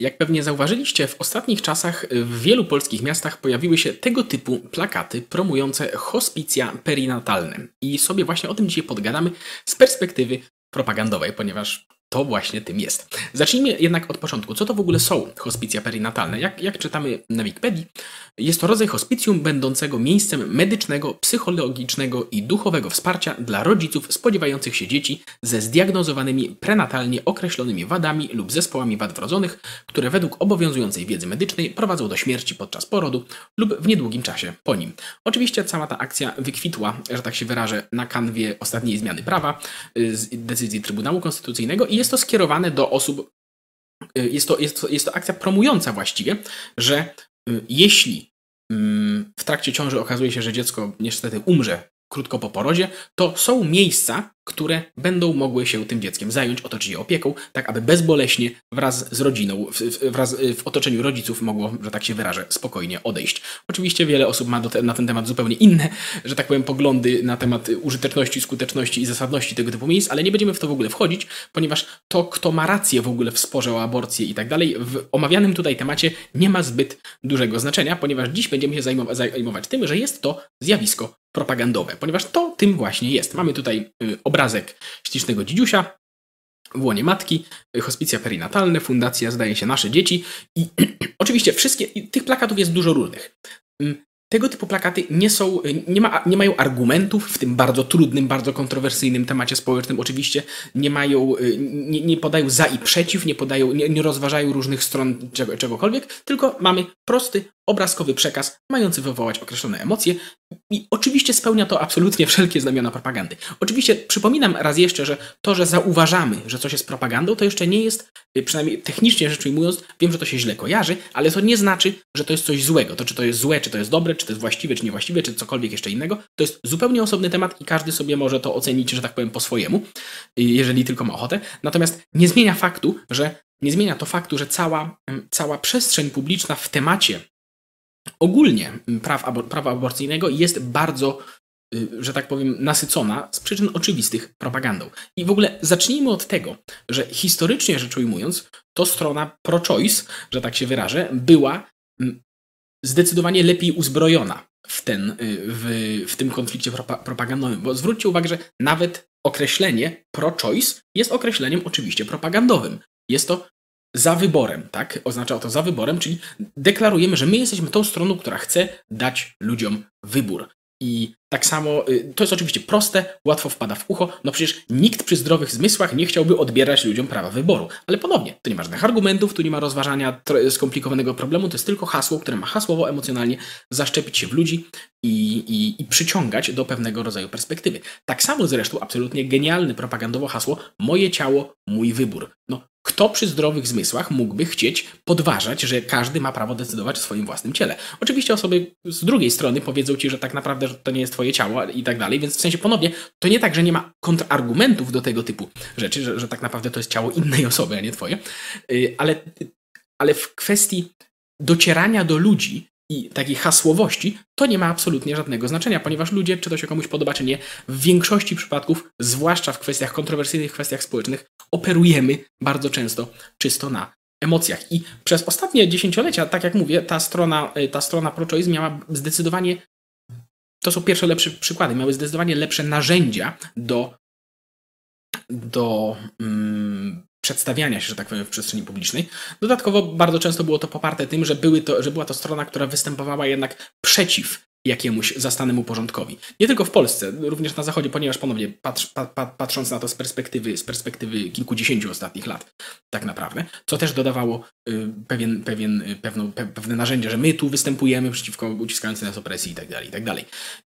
Jak pewnie zauważyliście, w ostatnich czasach w wielu polskich miastach pojawiły się tego typu plakaty promujące hospicja perinatalne. I sobie właśnie o tym dzisiaj podgadamy z perspektywy propagandowej, ponieważ to właśnie tym jest. Zacznijmy jednak od początku. Co to w ogóle są hospicja perinatalne? Jak, jak czytamy na Wikipedii, jest to rodzaj hospicjum będącego miejscem medycznego, psychologicznego i duchowego wsparcia dla rodziców spodziewających się dzieci ze zdiagnozowanymi prenatalnie określonymi wadami lub zespołami wad wrodzonych, które według obowiązującej wiedzy medycznej prowadzą do śmierci podczas porodu lub w niedługim czasie po nim. Oczywiście cała ta akcja wykwitła, że tak się wyrażę, na kanwie ostatniej zmiany prawa y, z decyzji Trybunału Konstytucyjnego i jest to skierowane do osób, y, jest to, jest to, jest to akcja promująca właściwie, że y, jeśli mm, w trakcie ciąży okazuje się, że dziecko niestety umrze krótko po porodzie, to są miejsca, które będą mogły się tym dzieckiem zająć, otoczyć je opieką, tak aby bezboleśnie wraz z rodziną, wraz w otoczeniu rodziców mogło, że tak się wyrażę, spokojnie odejść. Oczywiście wiele osób ma te, na ten temat zupełnie inne, że tak powiem, poglądy na temat użyteczności, skuteczności i zasadności tego typu miejsc, ale nie będziemy w to w ogóle wchodzić, ponieważ to, kto ma rację w ogóle w sporze o aborcję i tak dalej, w omawianym tutaj temacie nie ma zbyt dużego znaczenia, ponieważ dziś będziemy się zajmować tym, że jest to zjawisko propagandowe, ponieważ to tym właśnie jest. Mamy tutaj obraz obrazek ślicznego dzidziusia w łonie matki, hospicja perinatalne, fundacja zdaje się nasze dzieci i oczywiście wszystkie, tych plakatów jest dużo różnych. Mm, tego typu plakaty nie są, nie, ma, nie mają argumentów w tym bardzo trudnym, bardzo kontrowersyjnym temacie społecznym. Oczywiście nie mają, y, nie, nie podają za i przeciw, nie podają, nie, nie rozważają różnych stron czego, czegokolwiek, tylko mamy prosty, obrazkowy przekaz, mający wywołać określone emocje i oczywiście spełnia to absolutnie wszelkie znamiona propagandy. Oczywiście przypominam raz jeszcze, że to, że zauważamy, że coś jest propagandą, to jeszcze nie jest, y, przynajmniej technicznie rzecz ujmując, wiem, że to się źle kojarzy, ale to nie znaczy, że to jest coś złego. To, czy to jest złe, czy to jest dobre, czy to jest właściwe, czy niewłaściwe, czy cokolwiek jeszcze innego, to jest zupełnie osobny temat i każdy sobie może to ocenić, że tak powiem, po swojemu, y, jeżeli tylko ma ochotę. Natomiast nie zmienia faktu, że nie zmienia to faktu, że cała, cała przestrzeń publiczna w temacie ogólnie praw, prawa aborcyjnego jest bardzo, y, że tak powiem, nasycona z przyczyn oczywistych propagandą. I w ogóle zacznijmy od tego, że historycznie rzecz ujmując, to strona pro-choice, że tak się wyrażę, była zdecydowanie lepiej uzbrojona w, ten, y, w, w tym konflikcie propagandowym. Bo zwróćcie uwagę, że nawet określenie pro-choice jest określeniem oczywiście propagandowym. Jest to za wyborem, tak? Oznacza to za wyborem, czyli deklarujemy, że my jesteśmy tą stroną, która chce dać ludziom wybór. I tak samo, y, to jest oczywiście proste, łatwo wpada w ucho, no przecież nikt przy zdrowych zmysłach nie chciałby odbierać ludziom prawa wyboru. Ale ponownie, tu nie ma żadnych argumentów, tu nie ma rozważania skomplikowanego problemu, to jest tylko hasło, które ma hasłowo, emocjonalnie zaszczepić się w ludzi i, i, i przyciągać do pewnego rodzaju perspektywy. Tak samo zresztą absolutnie genialne propagandowo hasło moje ciało, mój wybór. No, kto przy zdrowych zmysłach mógłby chcieć podważać, że każdy ma prawo decydować o swoim własnym ciele? Oczywiście osoby z drugiej strony powiedzą ci, że tak naprawdę to nie jest twoje ciało i tak dalej, więc w sensie ponownie to nie tak, że nie ma kontrargumentów do tego typu rzeczy, że, że tak naprawdę to jest ciało innej osoby, a nie twoje, y, ale, ale w kwestii docierania do ludzi i takiej hasłowości, to nie ma absolutnie żadnego znaczenia, ponieważ ludzie, czy to się komuś podoba, czy nie, w większości przypadków, zwłaszcza w kwestiach kontrowersyjnych, kwestiach społecznych, operujemy bardzo często czysto na emocjach. I przez ostatnie dziesięciolecia, tak jak mówię, ta strona, y, ta strona pro-choice miała zdecydowanie, to są pierwsze lepsze przykłady, miały zdecydowanie lepsze narzędzia do, do mm, przedstawiania się, że tak powiem, w przestrzeni publicznej. Dodatkowo bardzo często było to poparte tym, że, były to, że była to strona, która występowała jednak przeciw jakiemuś zastanemu porządkowi. Nie tylko w Polsce, również na Zachodzie, ponieważ ponownie patrz, pa, pa, patrząc na to z perspektywy, z perspektywy kilkudziesięciu ostatnich lat, tak naprawdę, co też dodawało y, pewien, pewien, y, pe, pewne narzędzie, że my tu występujemy przeciwko uciskającej nas opresji i tak dalej, i tak.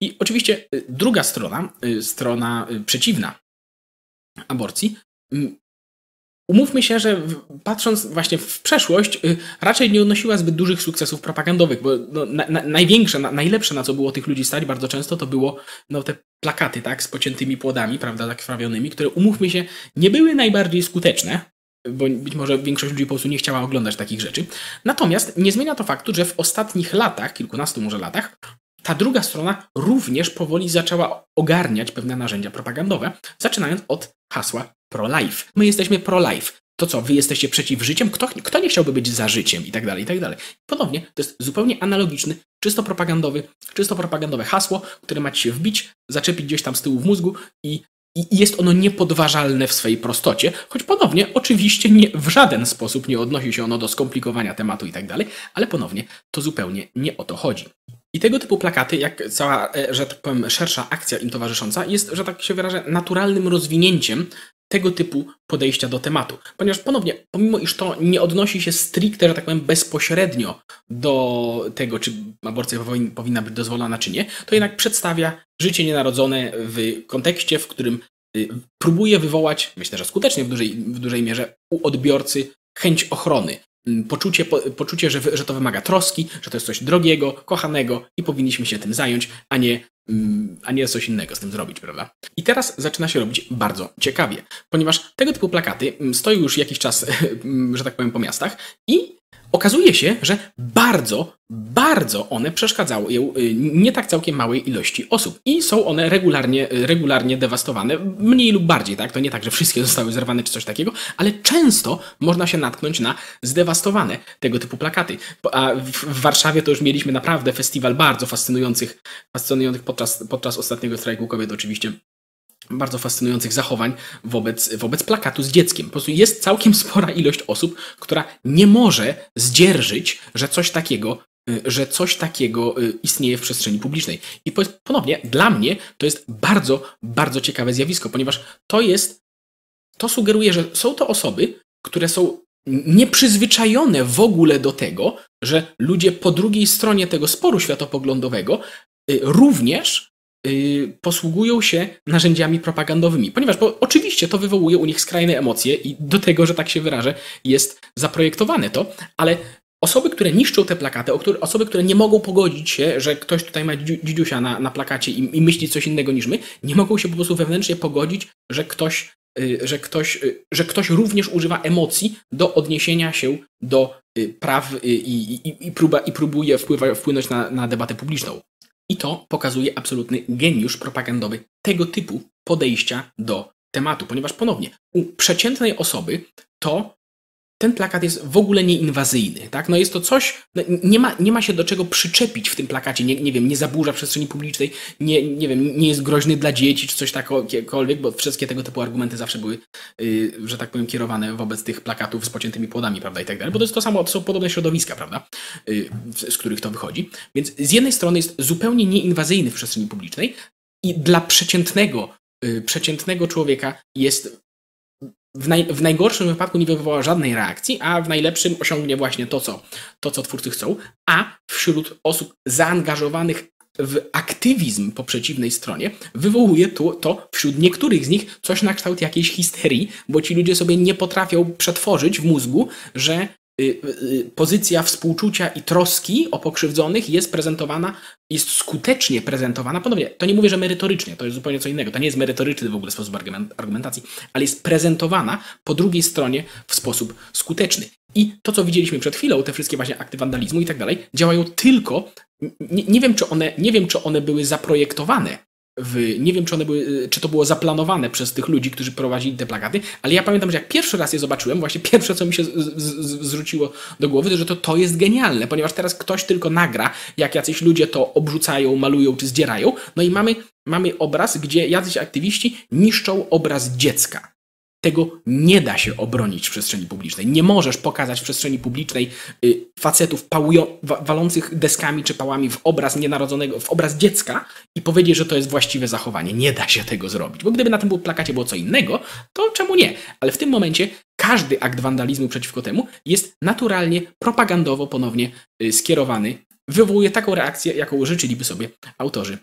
I oczywiście y, druga strona, y, strona y, przeciwna aborcji, Umówmy się, że patrząc właśnie w przeszłość, y, raczej nie odnosiła zbyt dużych sukcesów propagandowych, bo no, na, na, największe, na, najlepsze, na co było tych ludzi stać bardzo często, to było no, te plakaty, tak, z pociętymi płodami, prawda, tak wprawionymi, które, umówmy się, nie były najbardziej skuteczne, bo być może większość ludzi po prostu nie chciała oglądać takich rzeczy. Natomiast nie zmienia to faktu, że w ostatnich latach, kilkunastu może latach, ta druga strona również powoli zaczęła ogarniać pewne narzędzia propagandowe, zaczynając od hasła pro-life. My jesteśmy pro-life. to co, wy jesteście przeciw życiem? Kto, kto nie chciałby być za życiem? I tak dalej, i tak dalej. Ponownie, to jest zupełnie analogiczny, czysto propagandowy, czysto propagandowe hasło, które macie się wbić, zaczepić gdzieś tam z tyłu w mózgu i i jest ono niepodważalne w swojej prostocie, choć ponownie, oczywiście nie, w żaden sposób nie odnosi się ono do skomplikowania tematu i tak dalej, ale ponownie to zupełnie nie o to chodzi. I tego typu plakaty, jak cała, e, że tak powiem, szersza akcja im towarzysząca, jest, że tak się wyrażę, naturalnym rozwinięciem tego typu podejścia do tematu. Ponieważ ponownie, pomimo iż to nie odnosi się stricte, że tak powiem, bezpośrednio do tego, czy aborcja powinna być dozwolona, czy nie, to jednak przedstawia życie nienarodzone w kontekście, w którym y, próbuje wywołać, myślę, że skutecznie w dużej, w dużej mierze, u odbiorcy chęć ochrony. Mm, poczucie, po, poczucie że, że to wymaga troski, że to jest coś drogiego, kochanego i powinniśmy się tym zająć, a nie Mm, a nie coś innego z tym zrobić, prawda? I teraz zaczyna się robić bardzo ciekawie, ponieważ tego typu plakaty mm, stoją już jakiś czas, że tak powiem, po miastach i okazuje się, że bardzo, bardzo one przeszkadzały y, nie tak całkiem małej ilości osób i są one regularnie, regularnie dewastowane, mniej lub bardziej, tak? To nie tak, że wszystkie zostały zerwane czy coś takiego, ale często można się natknąć na zdewastowane tego typu plakaty. A w Warszawie to już mieliśmy naprawdę festiwal bardzo fascynujących, fascynujących podczas, podczas ostatniego strajku kobiet oczywiście bardzo fascynujących zachowań wobec, wobec plakatu z dzieckiem. Po prostu jest całkiem spora ilość osób, która nie może zdzierżyć, że coś takiego y, że coś takiego y, istnieje w przestrzeni publicznej. I ponownie, dla mnie to jest bardzo, bardzo ciekawe zjawisko, ponieważ to jest, to sugeruje, że są to osoby, które są nieprzyzwyczajone w ogóle do tego, że ludzie po drugiej stronie tego sporu światopoglądowego y, również posługują się narzędziami propagandowymi, ponieważ bo oczywiście to wywołuje u nich skrajne emocje i do tego, że tak się wyrażę, jest zaprojektowane to, ale osoby, które niszczą te plakaty, osoby, które nie mogą pogodzić się, że ktoś tutaj ma dzidziusia na, na plakacie i, i myśli coś innego niż my, nie mogą się po prostu wewnętrznie pogodzić, że ktoś, y, że ktoś, y, że ktoś również używa emocji do odniesienia się do praw i, i, i, próba, i próbuje wpływa, wpłynąć na, na debatę publiczną. I to pokazuje absolutny geniusz propagandowy tego typu podejścia do tematu, ponieważ ponownie u przeciętnej osoby to ten plakat jest w ogóle nieinwazyjny. Tak? No jest to coś, no nie, ma, nie ma się do czego przyczepić w tym plakacie, nie, nie wiem, nie zaburza przestrzeni publicznej, nie, nie wiem, nie jest groźny dla dzieci czy coś takiego, bo wszystkie tego typu argumenty zawsze były, yy, że tak powiem, kierowane wobec tych plakatów z pociętymi płodami, prawda, i tak dalej, bo to jest to samo, to są podobne środowiska, prawda, yy, z których to wychodzi. Więc z jednej strony jest zupełnie nieinwazyjny w przestrzeni publicznej i dla przeciętnego, yy, przeciętnego człowieka jest w, naj, w, najgorszym wypadku nie wywoła żadnej reakcji, a w najlepszym osiągnie właśnie to co, to, co twórcy chcą, a wśród osób zaangażowanych w aktywizm po przeciwnej stronie wywołuje to, to wśród niektórych z nich coś na kształt jakiejś histerii, bo ci ludzie sobie nie potrafią przetworzyć w mózgu, że pozycja współczucia i troski o pokrzywdzonych jest prezentowana, jest skutecznie prezentowana. Ponownie, to nie mówię, że merytorycznie, to jest zupełnie co innego. To nie jest merytoryczny w ogóle sposób argumentacji, ale jest prezentowana po drugiej stronie w sposób skuteczny. I to, co widzieliśmy przed chwilą, te wszystkie właśnie akty wandalizmu i tak dalej, działają tylko. Nie, nie, wiem, czy one, nie wiem, czy one były zaprojektowane w, nie wiem, czy, one były, y, czy to było zaplanowane przez tych ludzi, którzy prowadzili te plakaty, ale ja pamiętam, że jak pierwszy raz je zobaczyłem, właśnie pierwsze, co mi się z, z, do głowy, to że to, to jest genialne, ponieważ teraz ktoś tylko nagra, jak jacyś ludzie to obrzucają, malują czy zdzierają, no i mamy, mamy obraz, gdzie jacyś aktywiści niszczą obraz dziecka. Tego nie da się obronić w przestrzeni publicznej. Nie możesz pokazać w przestrzeni publicznej y, facetów pałują, wa, walących deskami czy pałami w obraz nienarodzonego, w obraz dziecka i powiedzieć, że to jest właściwe zachowanie. Nie da się tego zrobić. Bo gdyby na tym plakacie było co innego, to czemu nie? Ale w tym momencie każdy akt wandalizmu przeciwko temu jest naturalnie, propagandowo ponownie y, skierowany. Wywołuje taką reakcję, jaką życzyliby sobie autorzy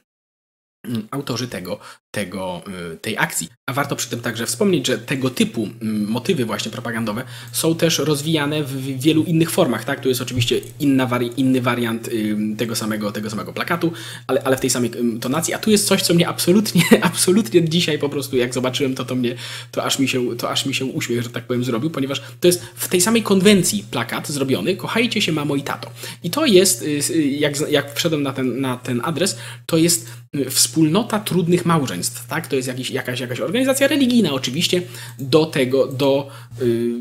autorzy tego, tego, y, tej akcji. A warto przy tym także wspomnieć, że tego typu motywy właśnie propagandowe są też rozwijane w wielu innych formach. Tak? Tu jest oczywiście inna wari inny wariant tego samego, tego samego plakatu, ale, ale w tej samej tonacji. A tu jest coś, co mnie absolutnie, absolutnie dzisiaj po prostu jak zobaczyłem to, to mnie, to aż mi się, to aż mi się uśmiech, że tak powiem, zrobił, ponieważ to jest w tej samej konwencji plakat zrobiony, kochajcie się mamo i tato. I to jest, y, jak, jak wszedłem na ten, na ten adres, to jest wspólnota trudnych małżeństw, tak? To jest jakiś, jakaś, jakaś organizacja religijna oczywiście do tego, do yy,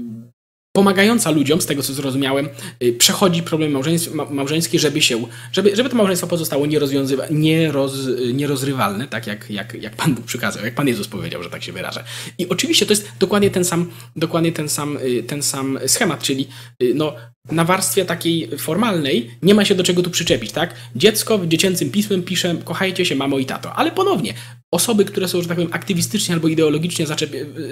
pomagająca ludziom, z tego co zrozumiałem, yy, przechodzi problem małżeński, żeby się, żeby, żeby to małżeństwo pozostało nierozwiązywa, nieroz, nierozrywalne, tak jak, jak, jak Pan Bóg przykazał, jak Pan Jezus powiedział, że tak się wyrażę. I oczywiście to jest dokładnie ten sam, dokładnie ten sam, yy, ten sam schemat, czyli yy, no, na warstwie takiej formalnej nie ma się do czego tu przyczepić, tak? Dziecko dziecięcym pismem pisze kochajcie się mamo i tato, ale ponownie osoby, które są, że tak powiem, aktywistycznie albo ideologicznie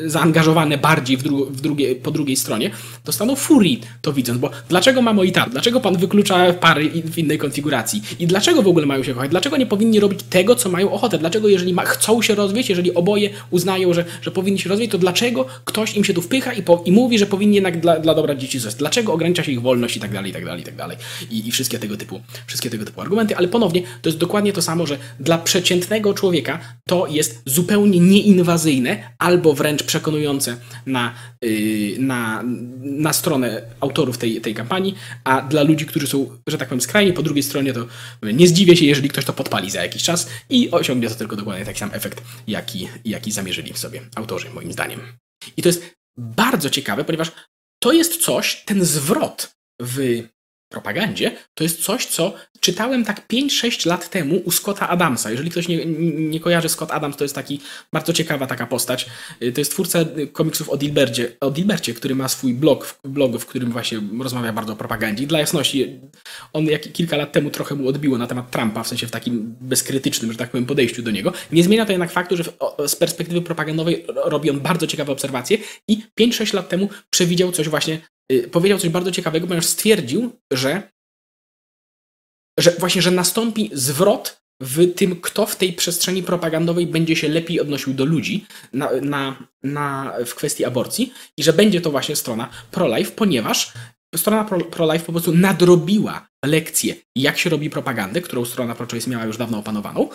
zaangażowane bardziej w, dru w drugie, po drugiej stronie, dostaną furii to widząc, bo dlaczego mamo i tato? Dlaczego pan wyklucza pary w innej konfiguracji? I dlaczego w ogóle mają się kochać? Dlaczego nie powinni robić tego, co mają ochotę? Dlaczego jeżeli ma, chcą się rozwieść, jeżeli oboje uznają, że, że powinni się rozwieść, to dlaczego ktoś im się tu wpycha i, i mówi, że powinni jednak dla, dla dobra dzieci zostać? Dlaczego ogranicza się ich wolność i tak dalej, i tak dalej, i tak dalej. I, i wszystkie, tego typu, wszystkie tego typu argumenty, ale ponownie to jest dokładnie to samo, że dla przeciętnego człowieka to jest zupełnie nieinwazyjne albo wręcz przekonujące na, yy, na, na stronę autorów tej, tej kampanii, a dla ludzi, którzy są, że tak powiem, skrajni po drugiej stronie, to nie zdziwię się, jeżeli ktoś to podpali za jakiś czas i osiągnie to tylko dokładnie taki sam efekt, jaki, jaki zamierzyli w sobie autorzy, moim zdaniem. I to jest bardzo ciekawe, ponieważ to jest coś, ten zwrot w propagandzie, to jest coś, co czytałem tak 5-6 lat temu u Scotta Adamsa. Jeżeli ktoś nie, nie kojarzy, Scott Adams to jest taki bardzo ciekawa taka postać. To jest twórca komiksów o Dilbercie, o Dilbercie który ma swój blog, blog, w którym właśnie rozmawia bardzo o propagandzie. I dla jasności, on jak kilka lat temu trochę mu odbiło na temat Trumpa, w sensie w takim bezkrytycznym, że tak powiem, podejściu do niego. Nie zmienia to jednak faktu, że z perspektywy propagandowej robi on bardzo ciekawe obserwacje i 5-6 lat temu przewidział coś właśnie Y, powiedział coś bardzo ciekawego, ponieważ stwierdził, że, że właśnie, że nastąpi zwrot w tym, kto w tej przestrzeni propagandowej będzie się lepiej odnosił do ludzi na, na, na, w kwestii aborcji i że będzie to właśnie strona pro-life, ponieważ strona pro-life po prostu nadrobiła lekcję, jak się robi propagandę, którą strona pro-choice miała już dawno opanowaną,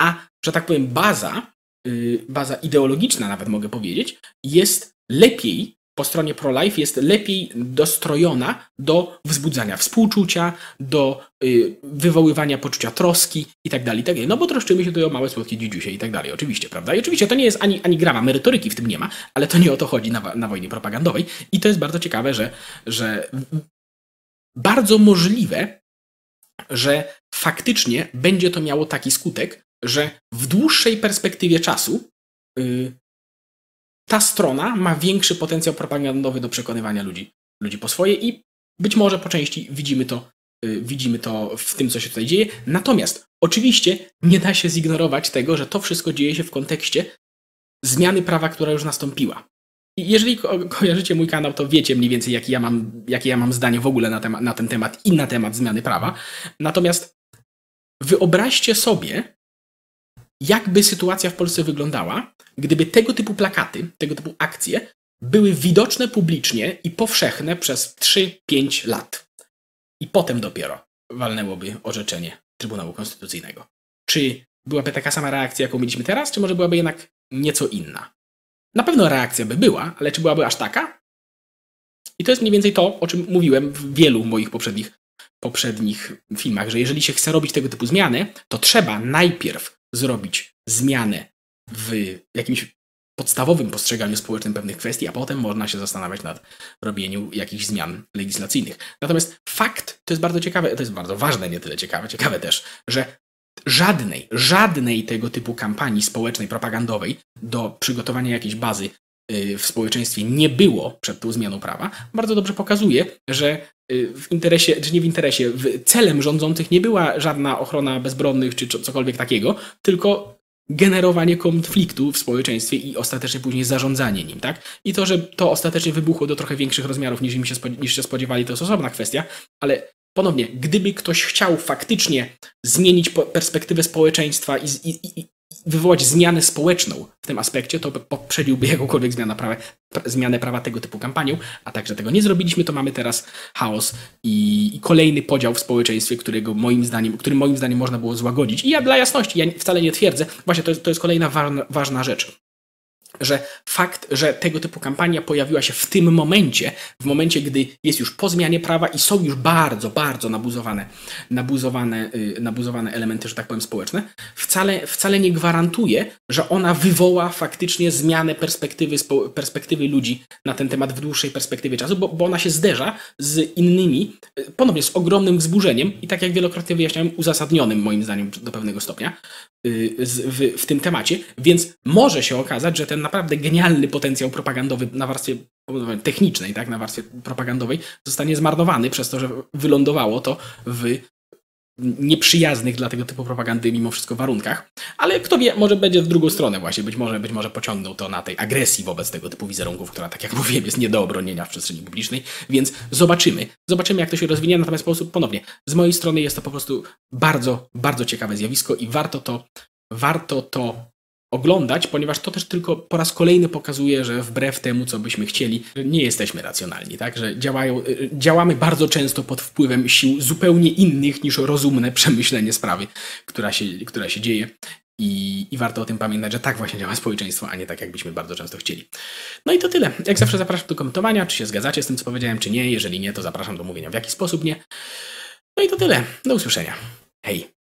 a, że tak powiem, baza, yy, baza ideologiczna nawet mogę powiedzieć, jest lepiej po stronie pro-life jest lepiej dostrojona do wzbudzania współczucia, do y, wywoływania poczucia troski itd., tak itd. Tak no bo troszczymy się tutaj o małe słodkie dzidziusie i tak oczywiście, prawda? I oczywiście to nie jest ani, ani grama, merytoryki w tym nie ma, ale to nie o to chodzi na, na wojnie propagandowej i to jest bardzo ciekawe, że, że bardzo możliwe, że faktycznie będzie to miało taki skutek, że w dłuższej perspektywie czasu yy, ta strona ma większy potencjał propagandowy do przekonywania ludzi, ludzi po swoje i być może po części widzimy to, yy, widzimy to w tym, co się tutaj dzieje. Natomiast oczywiście nie da się zignorować tego, że to wszystko dzieje się w kontekście zmiany prawa, która już nastąpiła. I jeżeli ko kojarzycie mój kanał, to wiecie mniej więcej, jakie ja mam, jakie ja mam zdanie w ogóle na, na ten temat i na temat zmiany prawa. Natomiast wyobraźcie sobie, jakby sytuacja w Polsce wyglądała, gdyby tego typu plakaty, tego typu akcje były widoczne publicznie i powszechne przez 3-5 lat. I potem dopiero walnęłoby orzeczenie Trybunału Konstytucyjnego. Czy byłaby taka sama reakcja, jaką mieliśmy teraz, czy może byłaby jednak nieco inna? Na pewno reakcja by była, ale czy byłaby aż taka? I to jest mniej więcej to, o czym mówiłem w wielu moich poprzednich, poprzednich filmach, że jeżeli się chce robić tego typu zmiany, to trzeba najpierw zrobić zmianę w jakimś podstawowym postrzeganiu społecznym pewnych kwestii, a potem można się zastanawiać nad robieniu jakichś zmian legislacyjnych. Natomiast fakt, to jest bardzo ciekawe, to jest bardzo ważne, nie tyle ciekawe, ciekawe też, że żadnej, żadnej tego typu kampanii społecznej, propagandowej do przygotowania jakiejś bazy w społeczeństwie nie było przed tą zmianą prawa, bardzo dobrze pokazuje, że y, w interesie, czy nie w interesie, celem rządzących nie była żadna ochrona bezbronnych czy cokolwiek takiego, tylko generowanie konfliktu w społeczeństwie i ostatecznie później zarządzanie nim, tak? I to, że to ostatecznie wybuchło do trochę większych rozmiarów niż, im się, niż się spodziewali, to jest osobna kwestia, ale ponownie, gdyby ktoś chciał faktycznie zmienić perspektywę społeczeństwa i, i, i wywołać zmianę społeczną w tym aspekcie, to poprzedziłby jakąkolwiek zmianę prawa, zmianę prawa tego typu kampanią, a także tego nie zrobiliśmy, to mamy teraz chaos i, i, kolejny podział w społeczeństwie, którego moim zdaniem, który moim zdaniem można było złagodzić. I ja dla jasności, ja wcale nie twierdzę, właśnie to jest, to jest kolejna ważna, ważna rzecz. Że fakt, że tego typu kampania pojawiła się w tym momencie, w momencie, gdy jest już po zmianie prawa i są już bardzo, bardzo nabuzowane, nabuzowane, yy, nabuzowane elementy, że tak powiem, społeczne, wcale, wcale nie gwarantuje, że ona wywoła faktycznie zmianę perspektywy, perspektywy ludzi na ten temat w dłuższej perspektywie czasu, bo, bo ona się zderza z innymi, yy, ponownie z ogromnym wzburzeniem i tak jak wielokrotnie wyjaśniałem, uzasadnionym moim zdaniem do pewnego stopnia, Y, w, w tym temacie, więc może się okazać, że ten naprawdę genialny potencjał propagandowy na warstwie technicznej, tak, na warstwie propagandowej zostanie zmarnowany przez to, że wylądowało to w nieprzyjaznych dla tego typu propagandy mimo wszystko warunkach, ale kto wie, może będzie w drugą stronę właśnie, być może, być może pociągnął to na tej agresji wobec tego typu wizerunków, która, tak jak mówiłem, jest nie do obronienia w przestrzeni publicznej, więc zobaczymy, zobaczymy jak to się rozwinie, natomiast sposób, ponownie, z mojej strony jest to po prostu bardzo, bardzo ciekawe zjawisko i warto to, warto to oglądać, ponieważ to też tylko po raz kolejny pokazuje, że wbrew temu, co byśmy chcieli, nie jesteśmy racjonalni, tak? Że działają, y, działamy bardzo często pod wpływem sił zupełnie innych niż rozumne przemyślenie sprawy, która się, która się dzieje. I, I, warto o tym pamiętać, że tak właśnie działa społeczeństwo, a nie tak, jakbyśmy bardzo często chcieli. No i to tyle. Jak zawsze zapraszam do komentowania, czy się zgadzacie z tym, co powiedziałem, czy nie. Jeżeli nie, to zapraszam do mówienia, w jaki sposób nie. No i to tyle. Do usłyszenia. Hej.